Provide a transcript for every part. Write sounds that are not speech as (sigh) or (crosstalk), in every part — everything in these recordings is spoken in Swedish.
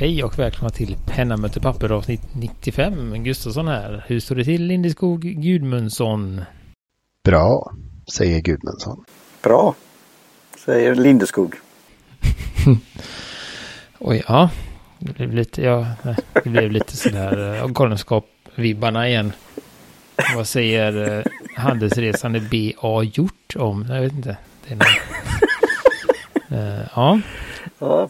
Hej och välkomna till Penna möter papper avsnitt 95. Gustafsson här. Hur står det till Lindeskog Gudmundsson? Bra, säger Gudmundsson. Bra, säger Lindeskog. (laughs) Oj, ja. Det blev lite, ja, det blev lite sådär uh, galenskap-vibbarna igen. Vad säger uh, handelsresande BA gjort om? Jag vet inte. Det är någon... uh, (laughs) ja. Ja,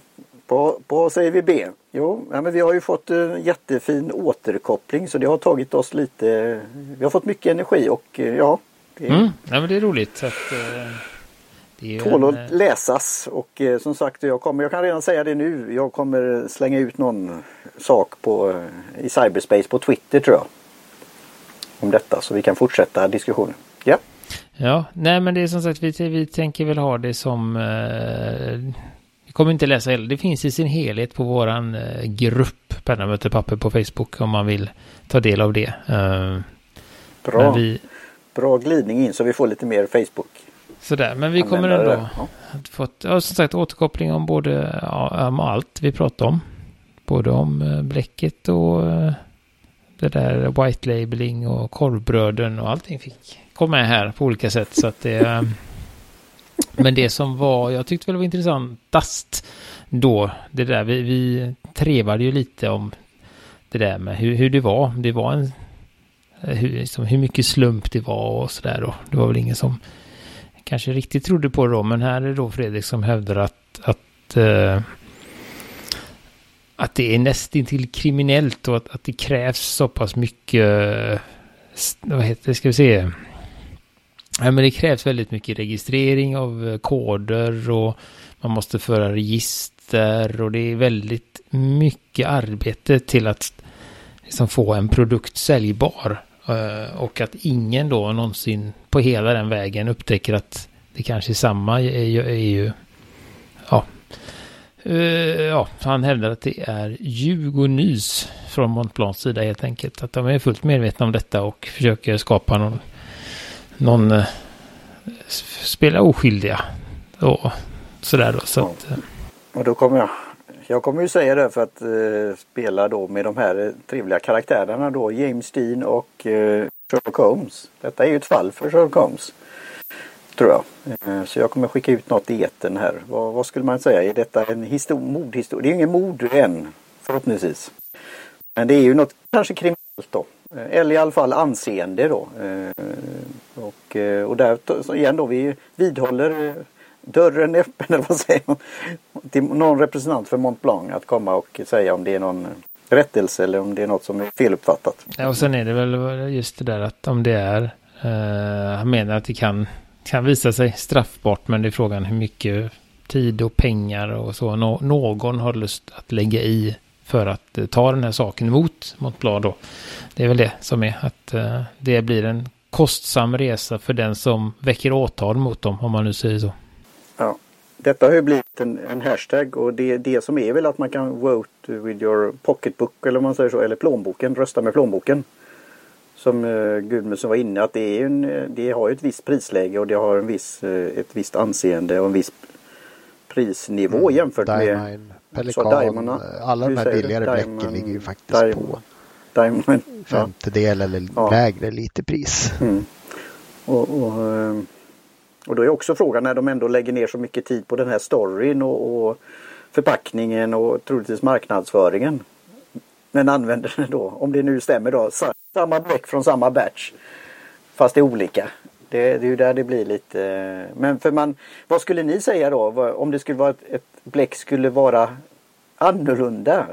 på, på säger vi B. Jo, ja, men vi har ju fått en jättefin återkoppling så det har tagit oss lite. Vi har fått mycket energi och ja. Det är, mm, ja men det är roligt. Att, uh, det är tål att läsas och som sagt jag kommer, jag kan redan säga det nu. Jag kommer slänga ut någon sak på, i cyberspace på Twitter tror jag. Om detta så vi kan fortsätta diskussionen. Ja. Ja, nej men det är som sagt vi, vi tänker väl ha det som jag kommer inte läsa hela. Det finns i sin helhet på våran eh, grupp Penna möter papper på Facebook om man vill ta del av det. Uh, Bra. Vi... Bra glidning in så vi får lite mer Facebook. Sådär, men vi kommer ändå ja. fått, ja, som sagt, återkoppling om både, ja, om allt vi pratar om. Både om uh, bläcket och uh, det där white labeling och korvbröden och allting fick komma med här på olika sätt. Så att det men det som var, jag tyckte väl var intressantast då, det där, vi, vi trevade ju lite om det där med hur, hur det var. Det var en, hur, liksom, hur mycket slump det var och sådär då. Det var väl ingen som kanske riktigt trodde på det då, men här är då Fredrik som hävdar att, att uh, att det är nästintill kriminellt och att, att det krävs så pass mycket, eh, vad heter det, ska vi se, Ja, men det krävs väldigt mycket registrering av eh, koder och man måste föra register och det är väldigt mycket arbete till att liksom få en produkt säljbar. Eh, och att ingen då någonsin på hela den vägen upptäcker att det kanske är samma är ju, är ju ja. Uh, ja, han hävdar att det är ljug och nys från Montblancs sida helt enkelt. Att de är fullt medvetna om detta och försöker skapa någon någon eh, spela oskyldiga. Och sådär då. Så att, eh. Och då kommer jag. Jag kommer ju säga det för att eh, spela då med de här trevliga karaktärerna då. James Dean och eh, Sherlock Holmes. Detta är ju ett fall för Sherlock Holmes. Tror jag. Eh, så jag kommer skicka ut något i eten här. Vad, vad, skulle man säga? Är detta en mordhistoria? Det är ingen mord än. Förhoppningsvis. Men det är ju något kanske kriminellt då. Eh, eller i alla fall anseende då. Och, eh, och där igen då, vi vidhåller eh, dörren öppen (laughs) eller vad säger man? Till någon representant för Mont Blanc att komma och säga om det är någon rättelse eller om det är något som är feluppfattat. Ja, och sen är det väl just det där att om det är, eh, han menar att det kan, kan visa sig straffbart men det är frågan hur mycket tid och pengar och så no någon har lust att lägga i för att eh, ta den här saken emot Montblanc då. Det är väl det som är att eh, det blir en kostsam resa för den som väcker åtal mot dem, om man nu säger så. Ja, detta har ju blivit en, en hashtag och det, det som är väl att man kan vote with your pocketbook eller man säger så, eller plånboken, rösta med plånboken. Som uh, Gudmundsson var inne att det, är en, det har ett visst prisläge och det har en viss, uh, ett visst anseende och en viss prisnivå mm, jämfört Diamond, med Pelikan, Diamond, alla de här billigare bläcken ligger ju faktiskt Diamond, på Diamond. Femtedel eller ja. lägre lite pris. Mm. Och, och, eh, och då är också frågan när de ändå lägger ner så mycket tid på den här storyn och, och förpackningen och troligtvis marknadsföringen. Men använder det då, om det nu stämmer då, samma bläck från samma batch. Fast det är olika. Det, det är ju där det blir lite... Men för man, vad skulle ni säga då? Om det skulle vara ett, ett bläck skulle vara annorlunda?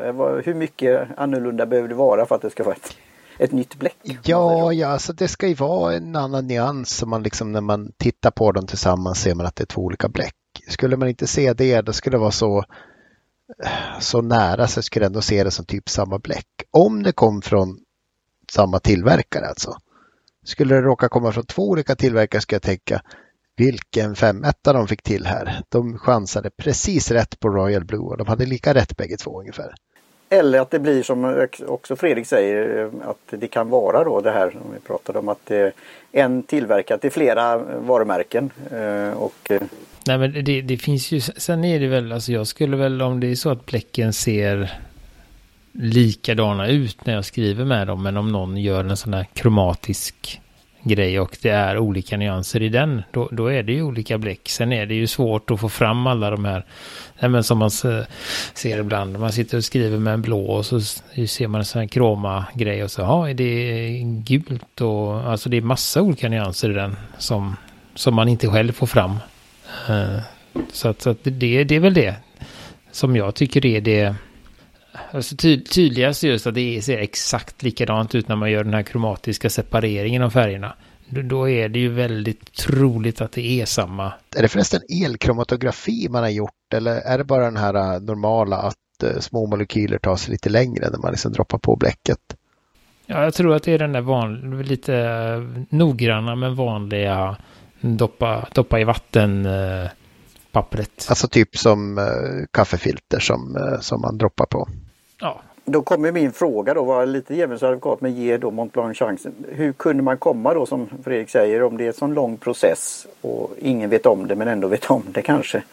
Hur mycket annorlunda behöver det vara för att det ska vara ett, ett nytt bläck? Ja, ja, alltså det ska ju vara en annan nyans som man liksom när man tittar på dem tillsammans ser man att det är två olika bläck. Skulle man inte se det, då skulle det vara så så nära så skulle jag ändå se det som typ samma bläck. Om det kom från samma tillverkare alltså. Skulle det råka komma från två olika tillverkare skulle jag tänka vilken femetta de fick till här. De chansade precis rätt på Royal Blue och de hade lika rätt bägge två ungefär. Eller att det blir som också Fredrik säger att det kan vara då det här som vi pratade om att det är en tillverkat i flera varumärken. Eh, och... Eh, Nej men det, det, finns ju, sen är det väl, alltså jag skulle väl om det är så att bläcken ser likadana ut när jag skriver med dem. Men om någon gör en sån här kromatisk grej och det är olika nyanser i den, då, då är det ju olika bläck. Sen är det ju svårt att få fram alla de här, nej, men som man ser ibland, man sitter och skriver med en blå och så ser man en sån här kroma-grej och så, ja, är det gult och alltså det är massa olika nyanser i den som, som man inte själv får fram. Eh, så att, så att det, det är väl det som jag tycker är det Alltså ty tydligast just att det ser exakt likadant ut när man gör den här kromatiska separeringen av färgerna. Då är det ju väldigt troligt att det är samma. Är det förresten elkromatografi man har gjort eller är det bara den här äh, normala att äh, små molekyler tar sig lite längre när man liksom droppar på bläcket? Ja, jag tror att det är den där van, lite äh, noggranna men vanliga doppa, doppa i vatten pappret. Alltså typ som kaffefilter som, som man droppar på ja. Då kommer min fråga då, var lite djävulens advokat men ge då Mont Blanc chansen. Hur kunde man komma då som Fredrik säger om det är en sån lång process och ingen vet om det men ändå vet om det kanske.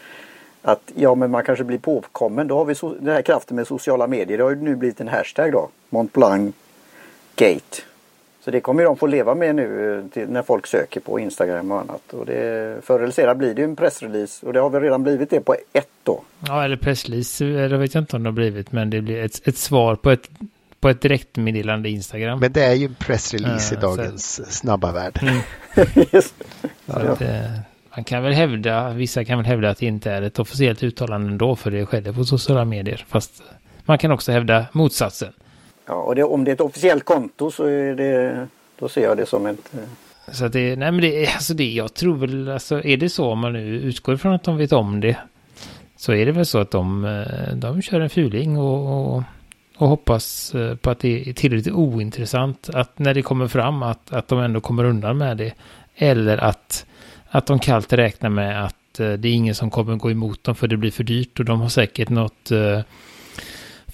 Att ja men man kanske blir påkommen. Då har vi so den här kraften med sociala medier. Det har ju nu blivit en hashtag då. Mont Blanc Gate. Så det kommer de få leva med nu eh, till, när folk söker på Instagram och annat. Och det, förr eller senare blir det en pressrelease och det har väl redan blivit det på ett då. Ja, eller pressrelease, det vet jag inte om det har blivit, men det blir ett, ett svar på ett, på ett direktmeddelande Instagram. Men det är ju en pressrelease uh, i dagens så... snabba värld. Mm. (laughs) yes. ja, att, eh, man kan väl hävda, vissa kan väl hävda att det inte är ett officiellt uttalande ändå, för det skedde på sociala medier. Fast man kan också hävda motsatsen. Ja, och det, om det är ett officiellt konto så är det, då ser jag det som ett... Eh, så att det, nej men det, alltså det, jag tror väl, alltså är det så om man nu utgår ifrån att de vet om det. Så är det väl så att de, eh, de kör en fuling och, och, och hoppas eh, på att det är tillräckligt ointressant att när det kommer fram att, att de ändå kommer undan med det. Eller att, att de kallt räknar med att det är ingen som kommer gå emot dem för det blir för dyrt och de har säkert något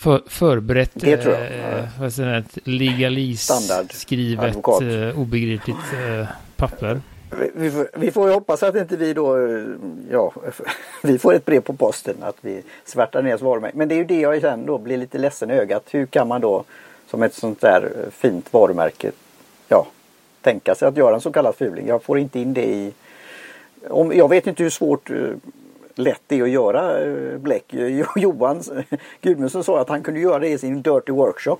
för, förberett det tror jag. Eh, vad säger ett legalist-skrivet eh, obegripligt eh, papper. Vi, vi, får, vi får hoppas att inte vi då, eh, ja, (laughs) vi får ett brev på posten att vi svärtar ner varumärke. Men det är ju det jag sen då blir lite ledsen i ögat. Hur kan man då som ett sånt där eh, fint varumärke, ja, tänka sig att göra en så kallad fuling. Jag får inte in det i om, jag vet inte hur svårt lätt det är att göra eh, bläck. Johan (laughs) Gudmundsson sa att han kunde göra det i sin Dirty Workshop.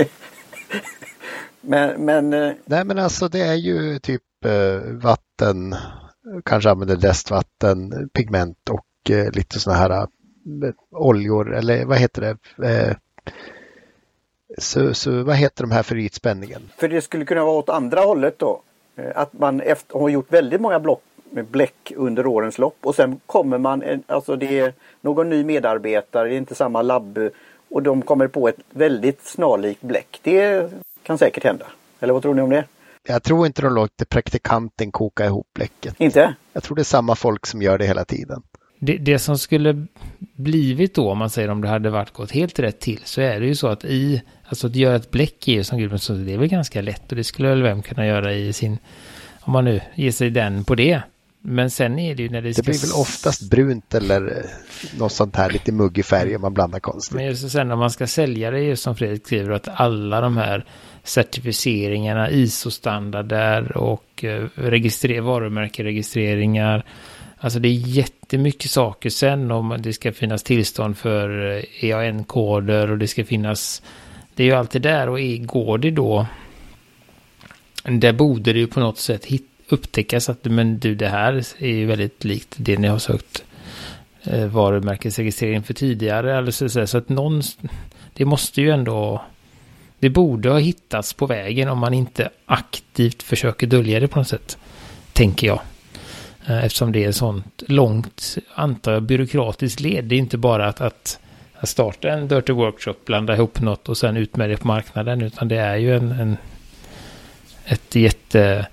(laughs) men, men... Eh, Nej men alltså det är ju typ eh, vatten, kanske använder lästvatten, pigment och lite sådana här oljor eller vad heter det? Så, så vad heter de här för ytspänningen? För det skulle kunna vara åt andra hållet då. Att man efter, har gjort väldigt många block med bläck under årens lopp och sen kommer man, alltså det är någon ny medarbetare, det är inte samma labb och de kommer på ett väldigt snarlikt bläck. Det kan säkert hända. Eller vad tror ni om det? Jag tror inte de låter praktikanten koka ihop bläcket. Inte? Jag tror det är samma folk som gör det hela tiden. Det, det, som skulle blivit då, om man säger om det hade varit gått helt rätt till, så är det ju så att i, alltså att göra ett bläck är ju som Gudmund sa, det är väl ganska lätt och det skulle väl vem kunna göra i sin, om man nu ger sig den på det. Men sen är det ju när det ska... Det blir väl oftast brunt eller eh, något sånt här lite muggig färg om man blandar konstigt. Men just sen när man ska sälja det, just som Fredrik skriver, att alla de här certifieringarna, ISO-standarder och eh, register varumärkeregistreringar. Alltså det är jättemycket saker sen om det ska finnas tillstånd för EAN-koder eh, e och det ska finnas... Det är ju alltid där och går det då... Där borde det ju på något sätt hitta upptäckas att men du det här är ju väldigt likt det ni har sökt eh, varumärkesregistrering för tidigare. Eller så, så, så att någon, det måste ju ändå, det borde ha hittats på vägen om man inte aktivt försöker dölja det på något sätt. Tänker jag. Eh, eftersom det är sånt långt, antar jag, byråkratiskt led. Det är inte bara att, att, att starta en Dirty Workshop, blanda ihop något och sen ut med det på marknaden. Utan det är ju en, en ett jätte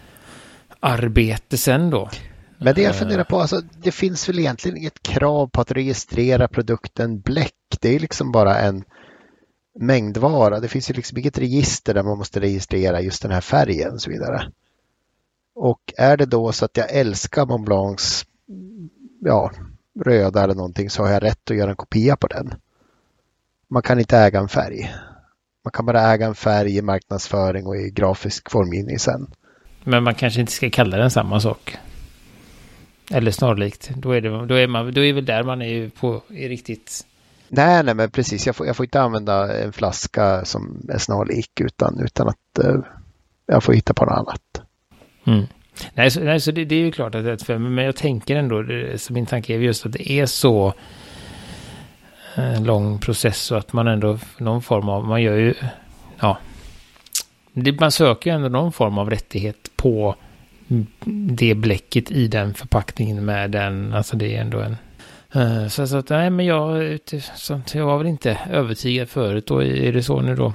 arbete sen då. Men det jag funderar på, alltså, det finns väl egentligen inget krav på att registrera produkten bläck. Det är liksom bara en mängdvara. Det finns ju liksom inget register där man måste registrera just den här färgen och så vidare. Och är det då så att jag älskar Mont Blancs ja, röda eller någonting så har jag rätt att göra en kopia på den. Man kan inte äga en färg. Man kan bara äga en färg i marknadsföring och i grafisk formgivning sen. Men man kanske inte ska kalla den samma sak. Eller snarlikt. Då är, det, då är, man, då är väl där man är på är riktigt... Nej, nej, men precis. Jag får, jag får inte använda en flaska som är snarlik utan, utan att uh, jag får hitta på något annat. Mm. Nej, så, nej, så det, det, är ju klart att det är ett för men jag tänker ändå, det, så min tanke är just att det är så eh, lång process så att man ändå någon form av, man gör ju, ja, man söker ju ändå någon form av rättighet på det bläcket i den förpackningen med den, alltså det är ändå en eh, så, så att, nej men jag, sånt, jag var väl inte övertygad förut och är det så nu då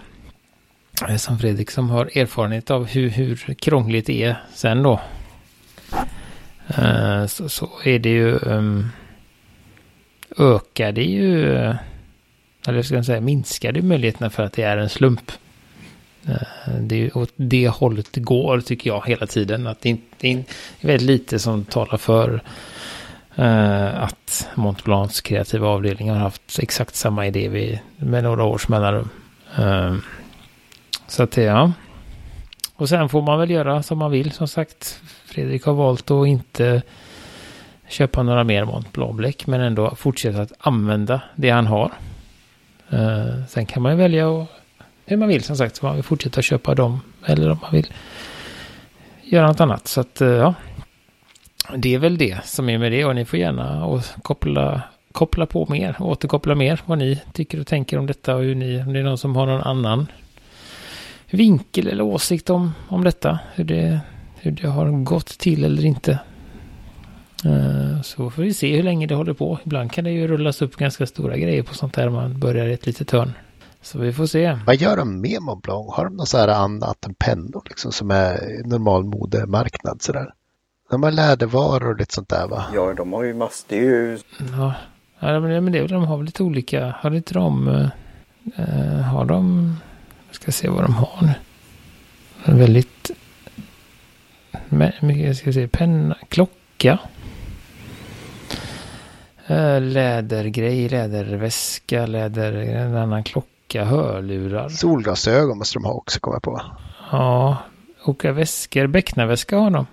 eh, som Fredrik som har erfarenhet av hur, hur krångligt det är sen då. Eh, så, så, är det ju ehm, ökar det ju, eller ska jag säga minskar det möjligheterna för att det är en slump. Eh, det är åt det hållet det går tycker jag hela tiden. Att det, det är väldigt lite som talar för uh, att Montblancs kreativa avdelning har haft exakt samma idé vid, med några års mellanrum. Uh, så att ja. Och sen får man väl göra som man vill. Som sagt, Fredrik har valt att inte köpa några mer Mont Blanc men ändå fortsätta att använda det han har. Uh, sen kan man ju välja att hur man vill som sagt. Om man vill fortsätta köpa dem eller om man vill göra något annat. Så att eh, ja, det är väl det som är med det och ni får gärna och koppla, koppla på mer, Och återkoppla mer vad ni tycker och tänker om detta och hur ni, om det är någon som har någon annan vinkel eller åsikt om, om detta. Hur det, hur det har gått till eller inte. Eh, så får vi se hur länge det håller på. Ibland kan det ju rullas upp ganska stora grejer på sånt här man börjar i ett litet hörn. Så vi får se. Vad gör de med Montblanc? Har de något så här annat än pennor liksom som är normal modemarknad sådär? De har lädervaror och lite sånt där va? Ja, de har ju massor. Det är ju... Ja, ja men det är väl, de har väl lite olika. Har inte de... Uh, har de jag ska se vad de har nu. En väldigt... Mycket, jag ska se, penna, klocka. Eh, lädergrej, läderväska, läder, en annan klocka, hörlurar. Solglasögon måste de ha också, komma på. Ja, åka väskor, becknarväska har de.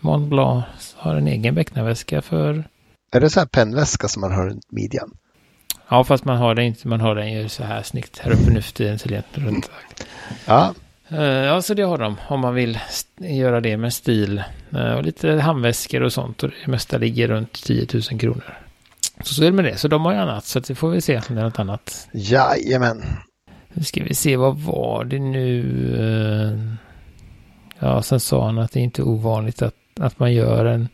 Mont Blanc har en egen becknarväska för... Är det så här pennväska som man har runt midjan? Ja, fast man har den inte. Man har den ju så här snyggt här uppe nu för tiden. runt. Ja. Uh, ja, så det har de. Om man vill göra det med stil. Uh, och lite handväskor och sånt. Och det mesta ligger runt 10 000 kronor. Så så är det med det. Så de har ju annat. Så det får vi se om det är något annat. Jajamän. Nu ska vi se. Vad var det nu? Uh, ja, sen sa han att det är inte ovanligt att, att man gör en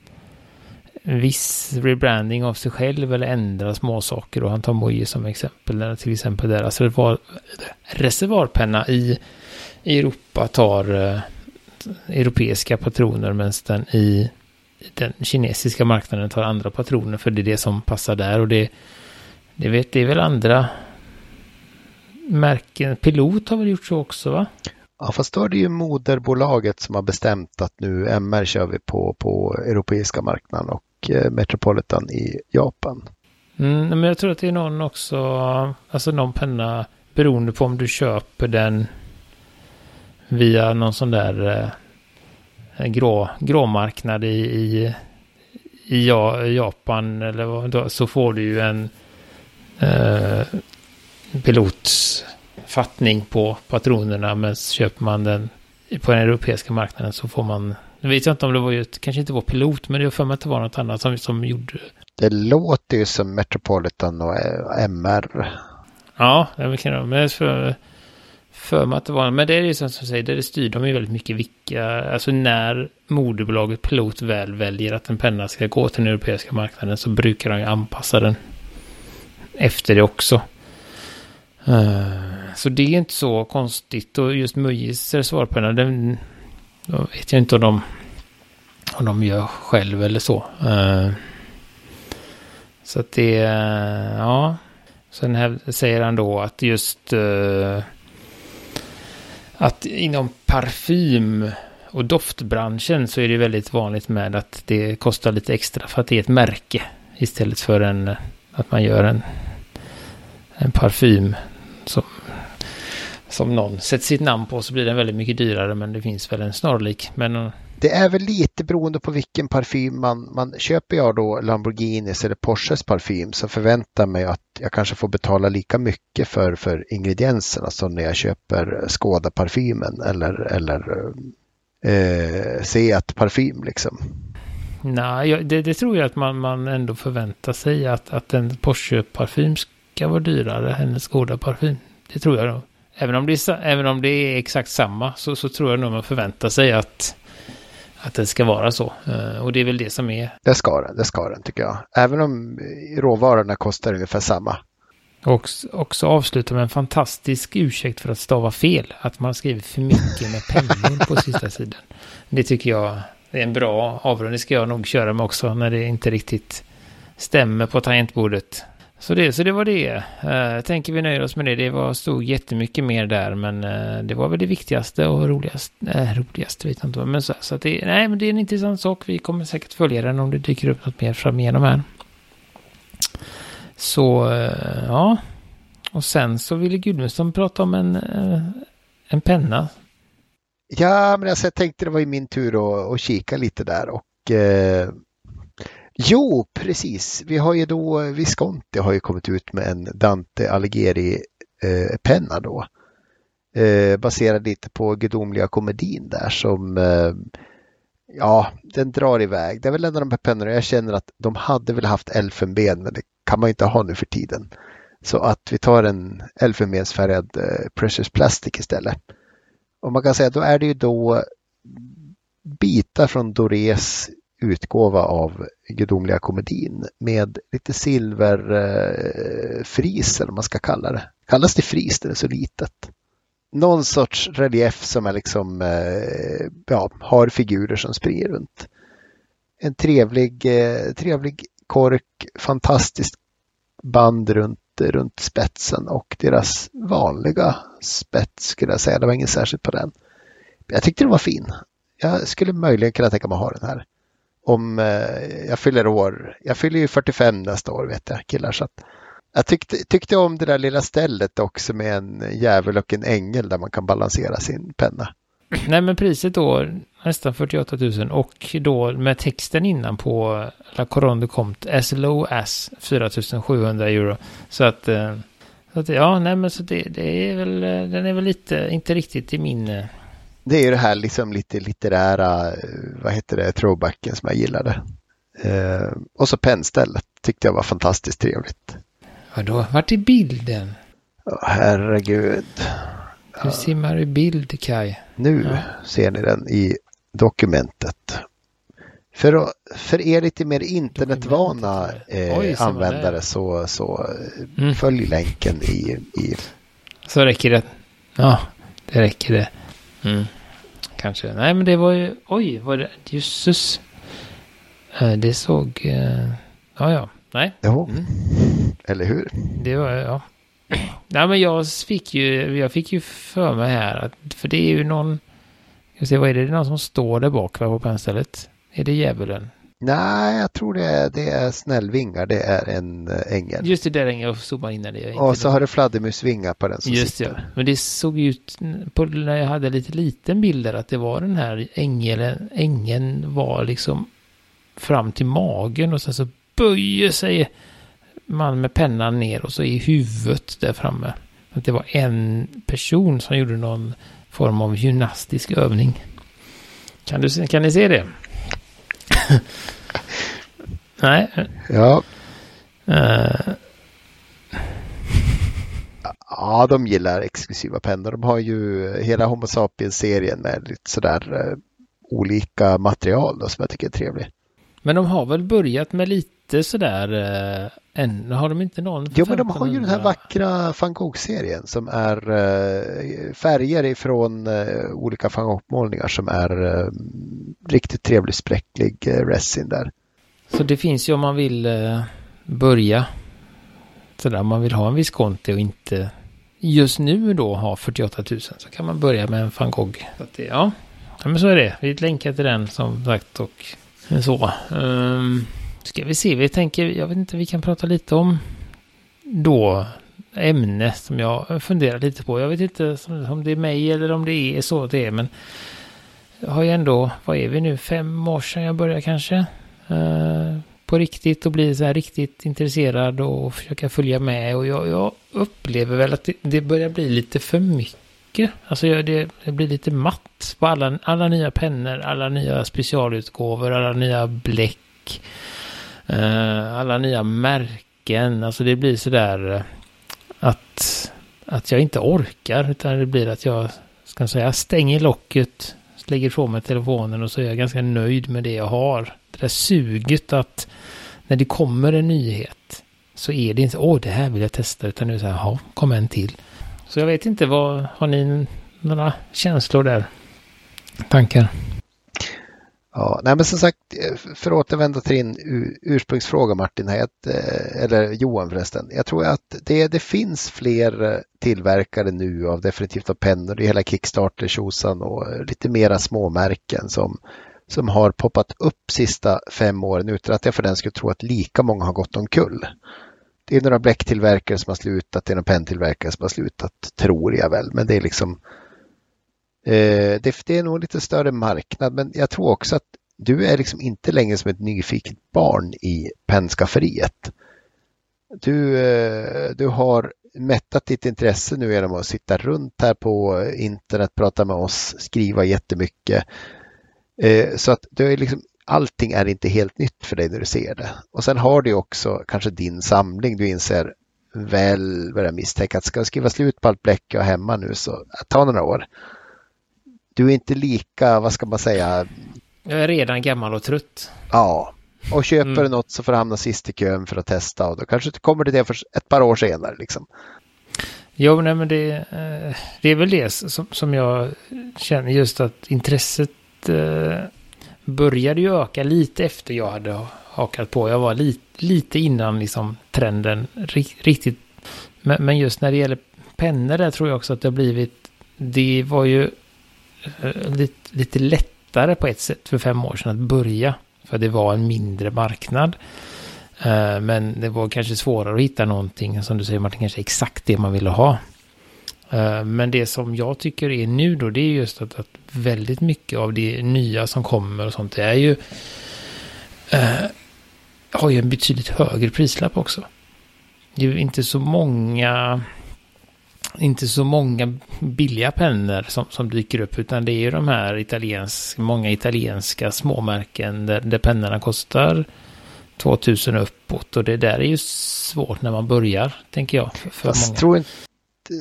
viss rebranding av sig själv eller ändra småsaker. Och han tar Moje som exempel. Till exempel deras reservar, reservarpenna i, i Europa tar eh, europeiska patroner medan den i den kinesiska marknaden tar andra patroner för det är det som passar där. Och det, det vet, det är väl andra märken. Pilot har väl gjort så också va? Ja, fast då är det ju moderbolaget som har bestämt att nu MR kör vi på, på europeiska marknaden och Eh, Metropolitan i Japan. Mm, men jag tror att det är någon också, alltså någon penna beroende på om du köper den via någon sån där eh, grå, gråmarknad i, i, i Japan eller vad, så får du ju en eh, pilotfattning på patronerna men köper man den på den europeiska marknaden så får man nu vet jag inte om det var ju, kanske inte var pilot, men det för mig att det var något annat som, som gjorde det. låter ju som Metropolitan och eh, MR. Ja, det kan det Men för, mig att det var, men det är ju som säger, det styr de ju väldigt mycket vilka, alltså när moderbolaget Pilot väl väljer att en penna ska gå till den europeiska marknaden så brukar de ju anpassa den efter det också. Uh, så det är inte så konstigt och just Mujis reservoarpenna, den då vet jag inte om de, om de gör själv eller så. Uh, så att det, uh, ja. Sen här säger han då att just uh, att inom parfym och doftbranschen så är det väldigt vanligt med att det kostar lite extra för att det är ett märke istället för en, att man gör en, en parfym som, som någon sätter sitt namn på så blir den väldigt mycket dyrare men det finns väl en snarlik. Men det är väl lite beroende på vilken parfym man, man köper jag då Lamborghinis eller Porsches parfym så förväntar mig att jag kanske får betala lika mycket för, för ingredienserna som när jag köper Skåda parfymen eller, eller eh, Seat parfym liksom. nej, det, det tror jag att man, man ändå förväntar sig att, att en Porsche-parfym ska vara dyrare än en Skoda-parfym. Det tror jag nog. Även om det är, även om det är exakt samma så, så tror jag nog man förväntar sig att, att det ska vara så. Eh, och det är väl det som är Det ska den, det ska den tycker jag. Även om råvarorna kostar ungefär samma. Och också avsluta med en fantastisk ursäkt för att stava fel. Att man skriver för mycket med pennor på sista sidan. Det tycker jag är en bra avrundning. Det ska jag nog köra med också när det inte riktigt stämmer på tangentbordet. Så det, så det var det. Uh, jag tänker vi nöjer oss med det. Det var, stod jättemycket mer där, men eh, det var väl det viktigaste och roligaste. Uh, roligaste vet jag inte. Men så, så att det, nej, men det är en intressant sak. Vi kommer säkert följa den om det dyker upp något mer framigenom här. Så ja, och sen så ville Gudmundsson prata om en, en penna. Ja, men alltså, jag tänkte det var i min tur att, att kika lite där och eh, jo, precis. Vi har ju då, Visconti har ju kommit ut med en Dante Alighieri eh, penna då. Eh, baserad lite på gudomliga komedin där som eh, ja, den drar iväg. Det är väl en av de här pennorna jag känner att de hade väl haft elfenben men det kan man inte ha nu för tiden. Så att vi tar en elfenbensfärgad eh, Precious Plastic istället. Och man kan säga då är det ju då bitar från Dorés utgåva av gudomliga komedin med lite silverfris eh, fris, eller vad man ska kalla det. Kallas det fris det är så litet? Någon sorts relief som är liksom, eh, ja, har figurer som springer runt. En trevlig, eh, trevlig kork, fantastiskt band runt, runt spetsen och deras vanliga spets skulle jag säga. Det var inget särskilt på den. Jag tyckte den var fin. Jag skulle möjligen kunna tänka mig att ha den här. Om eh, jag fyller år. Jag fyller ju 45 nästa år vet jag killar. Så att jag tyckte, tyckte om det där lilla stället också med en djävul och en ängel där man kan balansera sin penna. Nej men priset då nästan 48 000 och då med texten innan på La Coronde Comte as low as 4 700 euro. Så att, eh, så att ja, nej men så det, det är väl, eh, den är väl lite, inte riktigt i min... Eh, det är ju det här liksom lite litterära, eh, vad heter det, throwbacken som jag gillade. Eh, och så pennstället tyckte jag var fantastiskt trevligt. Vadå, vart är bilden? Åh, herregud. Du simmar i bild, Kaj. Nu Ja. ser ni den i dokumentet. För, för er lite mer internetvana eh, Oj, användare så, så Mm. följ länken i, i Så räcker det. Ja, det räcker det. Mm. Kanske. Nej, men det var ju... Oj, var det... Jösses. Eh, Det såg... eh, Ja, ja. Nej, Jo, Mm. eller hur? det var... Ja. Nej, men jag fick ju... Jag fick ju för mig här att... För det är ju någon... Ska vi se, vad är det? Det är någon som står där bak va, på pennstället. Är det djävulen? Nej, jag tror det är, det är snällvingar. Det är en eh, ängel. Just det, där är jag zoomar in när det är Och så har du fladdermusvingar på den som Just sitter. ja. Men det såg ju ut på, när jag hade lite liten bild där att det var den här ängeln. Ängeln var liksom fram till magen och sen så böjer sig man med pennan ner och så är huvudet där framme. Att det var en person som gjorde någon form av gymnastisk övning. Kan, du, kan ni se det? (laughs) Nej. Ja, eh, ja, de gillar exklusiva pennor. De har ju hela Homo sapiens-serien med lite sådär eh, olika material då, som jag tycker är trevlig. Men de har väl börjat med lite sådär, eh, än, har de inte någon? Jo, men de har ju den här 1500? vackra van Gogh-serien som är eh, färger ifrån eh, olika van Gogh-målningar som är eh, riktigt trevlig spräcklig resin där. Så det finns ju om man vill börja sådär, man vill ha en Visconti och inte just nu då ha 48 000 så kan man börja med en van Gogh. Det, ja. ja, men så är det. Vi länkar till den som sagt och så. Um, ska vi se, vi tänker, jag vet inte, vi kan prata lite om då ämne som jag funderar lite på. Jag vet inte om det är mig eller om det är så det är, men jag har ju ändå, vad är vi nu, fem år sedan jag började kanske. Eh, på riktigt och bli så här riktigt intresserad och försöka följa med. Och jag, jag upplever väl att det, det, börjar bli lite för mycket. Alltså det, det blir lite matt på alla, alla nya pennor, alla nya specialutgåvor, alla nya bläck, uh, Eh, alla nya märken. Alltså det blir så där eh, att, att jag inte orkar utan det blir att jag ska säga stänger locket, lägger ifrån mig telefonen och så är jag ganska nöjd med det jag har. Det där suget att när det kommer en nyhet så är det inte, åh det här vill jag testa, utan nu är det så här, ja, kom en till. Så jag vet inte, vad har ni några känslor där? Tankar? Ja, nej men som sagt, eh, för att återvända till din ursprungsfråga Martin, här, eh, eller Johan förresten. Jag tror att det, det finns fler eh, tillverkare nu av definitivt av pennor i hela Kickstarter, tjosan och lite mera småmärken som, som har poppat upp sista fem åren utan att jag för den skulle tro att lika många har gått omkull. Det är några bläcktillverkare som har slutat, det är några penntillverkare som har slutat, tror jag väl, men det är liksom Eh, det, det, är nog lite större marknad, men jag tror också att du är liksom inte längre som ett nyfiket barn i pennskafferiet. Du, eh, du har mättat ditt intresse nu genom att sitta runt här på internet, prata med oss, skriva jättemycket. Eh, så att du är liksom, allting är inte helt nytt för dig när du ser det. Och sen har du också kanske din samling. Du inser väl, börjar misstänka, att ska jag skriva slut på allt bläck jag har hemma nu så ta några år du är inte lika, vad ska man säga? Jag är redan gammal och trött. Ja, och köper mm. något så får du hamna sist i kön för att testa och då kanske du kommer till det för ett par år senare. Liksom. Jo, nej, men det, eh, det är väl det som, som jag känner just att intresset eh, började ju öka lite efter jag hade hakat på. Jag var lite, lite innan liksom trenden riktigt. Men, men just när det gäller pennor där tror jag också att det har blivit, det var ju Eh, lite, lite lättare på ett sätt för fem år sedan att börja. För det var en mindre marknad. Eh, men det var kanske svårare att hitta någonting, som du säger Martin, kanske exakt det man ville ha. Eh, men det som jag tycker är nu då, det är just att, att väldigt mycket av det nya som kommer och sånt, det är ju... Eh, har ju en betydligt högre prislapp också. Det är ju inte så många inte så många billiga pennor som, som dyker upp, utan det är ju de här italienska, många italienska småmärken där, där pennorna kostar 2000 uppåt och det där är ju svårt när man börjar, tänker jag. För Fast många. Tror inte,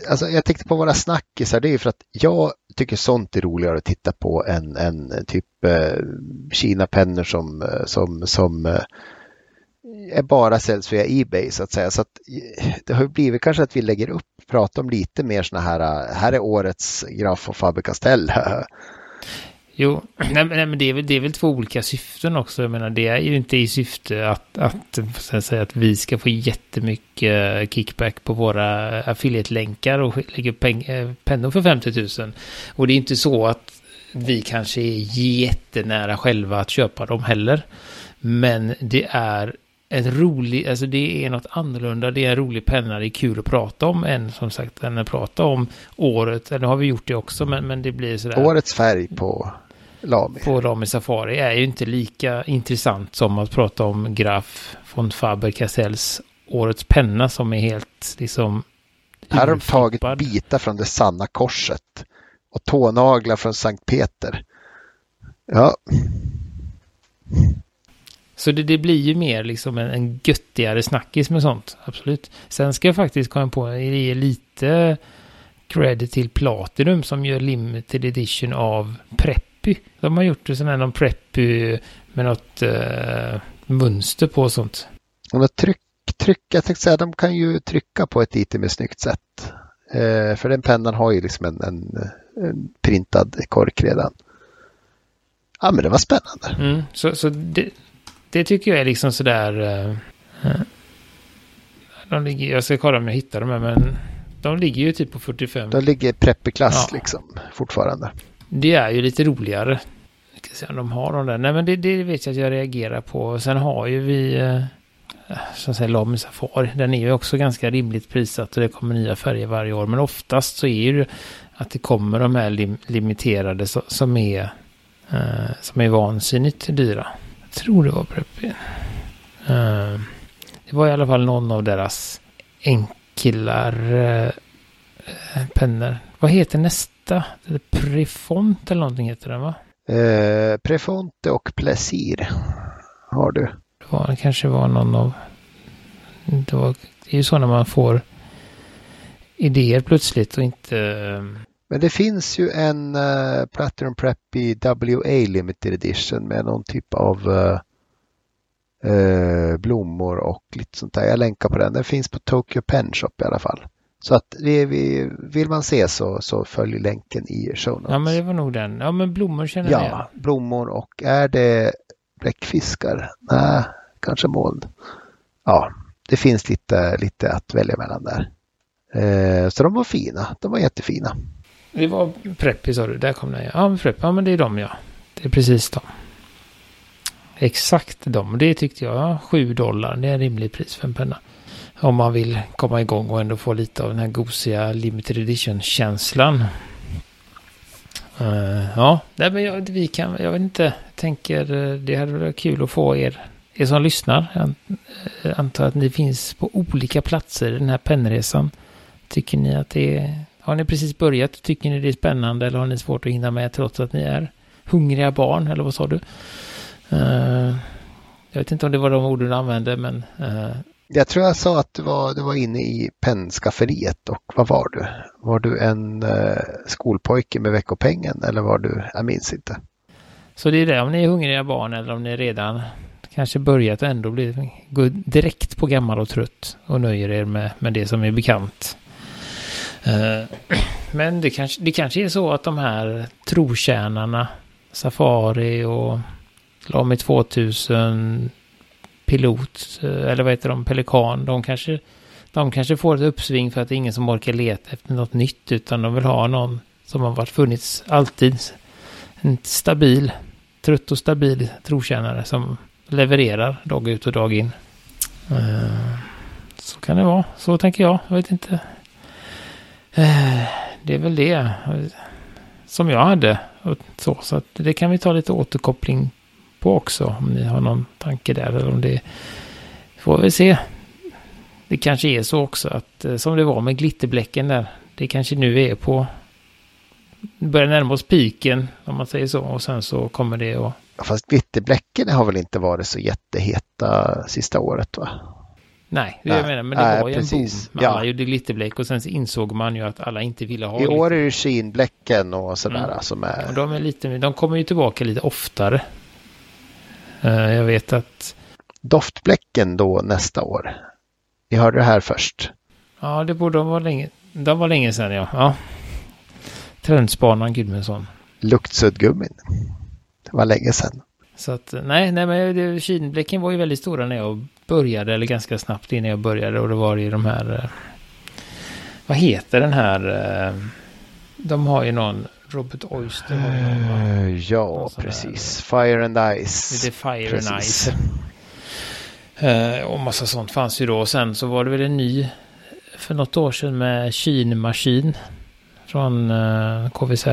alltså jag tänkte på våra snackisar, det är ju för att jag tycker sånt är roligare att titta på än, än typ eh, Kina-pennor som, eh, som, som eh, är bara säljs via Ebay så att säga. Så att eh, det har blivit kanske att vi lägger upp, pratar om lite mer sådana här, eh, här är årets Graf och Faber-Castell. (laughs) Jo, nej, nej, men det är, väl, det är väl två olika syften också. Jag menar, det är ju inte i syfte att, att, att, säga att vi ska få jättemycket kickback på våra affiliate-länkar och lägga peng, eh, pennor för 50 000. Och det är inte så att vi kanske är jättenära själva att köpa dem heller. Men det är ett roligt, alltså det är något annorlunda, det är en rolig penna, det är kul att prata om än som sagt än att prata om året, eller har vi gjort det också, men, men det blir sådär. Årets färg på Lami. På Lami Safari är ju inte lika intressant som att prata om Graf von Faber-Castells Årets penna som är helt liksom Här har de tagit bitar från det sanna korset och tånaglar från Sankt Peter. Ja. Så det, det, blir ju mer liksom en, en göttigare snackis med sånt, absolut. Sen ska jag faktiskt komma på, ge lite credit till Platinum som gör limited edition av Preppy. De har gjort det som en Preppy med något uh, mönster på och sånt. Och tryck, tryck, jag tänkte säga, de kan ju trycka på ett lite mer snyggt sätt. Uh, för den pennan har ju liksom en, en, en printad kork redan. Ja, men det var spännande. Mm, så så det, det tycker jag är liksom sådär... Uh, de ligger, jag ska kolla om jag hittar dem här, men de ligger ju typ på 45. De ligger preppy-klass ja. liksom fortfarande. Det är ju lite roligare. Jag ska se om de har de där. Nej men det, det vet jag att jag reagerar på. Sen har ju vi... Så att säga Lamy Safari. Den är ju också ganska rimligt prissatt och det kommer nya färger varje år. Men oftast så är det att det kommer de här lim limiterade som är uh, som är vansinnigt dyra. Tror det var Preppy. Uh, det var i alla fall någon av deras enklare uh, pennor. Vad heter nästa? Prefont eller någonting heter den va? Eh, Prefonte och Plaisir har du. Det, var, det kanske var någon av... Det, var, det är ju så när man får idéer plötsligt och inte... Men det finns ju en uh, Platinum Preppy WA Limited Edition med någon typ av uh, uh, blommor och lite sånt där. Jag länkar på den. Den finns på Tokyo Pen Shop i alla fall. Så att det vi, vill man se så, så följ länken i show notes. Ja men det var nog den. Ja men blommor känner ja, jag igen. blommor och är det bläckfiskar? Nej, kanske moln. Ja, det finns lite, lite att välja mellan där. Eh, så de var fina. De var jättefina. Det var Preppy sa du. Där kom den. Ja, Preppy. Ja men det är de ja. Det är precis de. Exakt de. Det tyckte jag. 7 dollar. Det är en rimlig pris för en penna. Om man vill komma igång och ändå få lite av den här gosiga limited edition-känslan. Uh, ja, nej, men jag, vi kan, jag vet inte, tänker eh, det hade varit kul att få er, er som lyssnar. Jag antar att ni finns på olika platser i den här pennresan. Tycker ni att det är, har ni precis börjat, tycker ni det är spännande eller har ni svårt att hinna med trots att ni är hungriga barn eller vad sa du? Uh, jag vet inte om det var de orden du använde men uh, jag tror jag sa att du var, du var inne i pennskafferiet och vad var du? Var du en eh, skolpojke med veckopengen eller var du, jag minns inte. Så det är det, om ni är hungriga barn eller om ni redan kanske börjat ändå bli, gå direkt på gammal och trött och nöjer er med, med det som är bekant. Eh, (clears throat) men det kanske, det kanske är så att de här trotjänarna, Safari och Lami 2000, pilot, eh, eller vad heter de, pelikan, de kanske, de kanske får ett uppsving för att det är ingen som orkar leta efter något nytt, utan de vill ha någon som har varit funnits alltid. En stabil, trött och stabil trotjänare som levererar dag ut och dag in. Eh, så kan det vara, så tänker jag, jag vet inte. Eh, det är väl det eh, som jag hade. Så, så att det kan vi ta lite återkoppling på också. Om ni har någon tanke där eller om det får vi se. Det kanske är så också att eh, som det var med glitterbläcken där. Det kanske nu är på börjar närma oss piken om man säger så och sen så kommer det att... Fast glitterbläcken har väl inte varit så jätteheta sista året va? Nej, det nej, jag menar, men det nej, var ju precis. en boom. Alla ja. gjorde glitterbläck och sen så insåg man ju att alla inte ville ha I år är det skinbläcken och sådär mm. som är... Och de är lite, de kommer ju tillbaka lite oftare. Eh, jag vet att... Doftbläcken då nästa år. Ni hörde det här först. Ja, det borde vara länge. Det var länge sedan, ja. ja. Trendspanaren Gudmundsson. Luktsuddgummin. Det var länge sedan. Så att, nej, nej men kinbläcken var ju väldigt stora när jag började, eller ganska snabbt innan jag började. Och det var ju de här, eh, vad heter den här, eh, de har ju någon Robert Oyster har ju någon, Ja, precis. Fire and Ice. Det är Fire precis. and Ice. Uh, och massa sånt fanns ju då. Och sen så var det väl en ny för något år sedan med Kinmaskin från uh, eh, KVZ.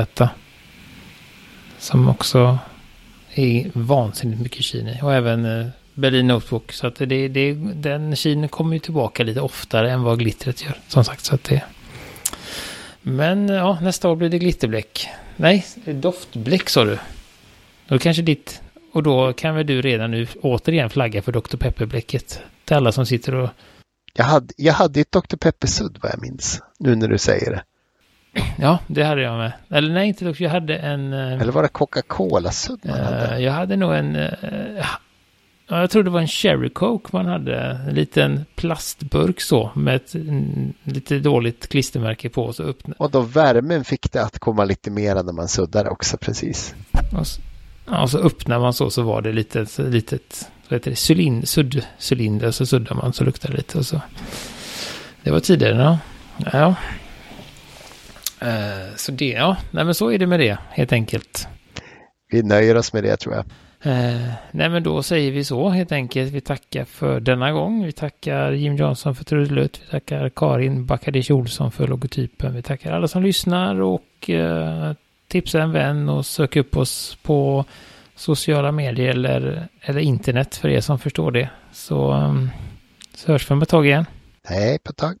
Som också är vansinnigt mycket Kin i. Och även eh, Berlin Notebook. Så att det, det, den Kin kommer ju tillbaka lite oftare än vad glittret gör. Som sagt, så att det men eh, ja, nästa år blir det glitterbläck. Nej, doftbläck sa du. Då kanske ditt... Och då kan väl du redan nu återigen flagga för Dr. Pepper-bläcket. Till alla som sitter och... Jag hade, jag hade ett Dr. Pepper-sudd vad jag minns. Nu när du säger det. Ja, det hade jag med. Eller nej, inte Dr. Jag hade en... Eh, Eller var det Coca-Cola-sudd man hade? Jag hade nog en... Uh, Ja, jag tror det var en Cherry Coke man hade. En liten plastburk så med ett lite dåligt klistermärke på. Så öppna. Och då värmen fick det att komma lite mer när man suddade också precis. Och så, ja, så öppnar man så så var det lite litet, vad heter det, cylind, sudd, cylinder. Så suddar man så luktar det lite och så. Det var tidigare, ja. ja. Uh, så det, ja, nej men så är det med det helt enkelt. Vi nöjer oss med det tror jag. Eh, nej men då säger vi så helt enkelt. Vi tackar för denna gång. Vi tackar Jim Johnson för trudelutt. Vi tackar Karin Bakadic Olsson för logotypen. Vi tackar alla som lyssnar och eh, tipsa en vän och sök upp oss på sociala medier eller, eller internet för er som förstår det. Så, um, så hörs vi om ett tag igen. Hej på ett tag.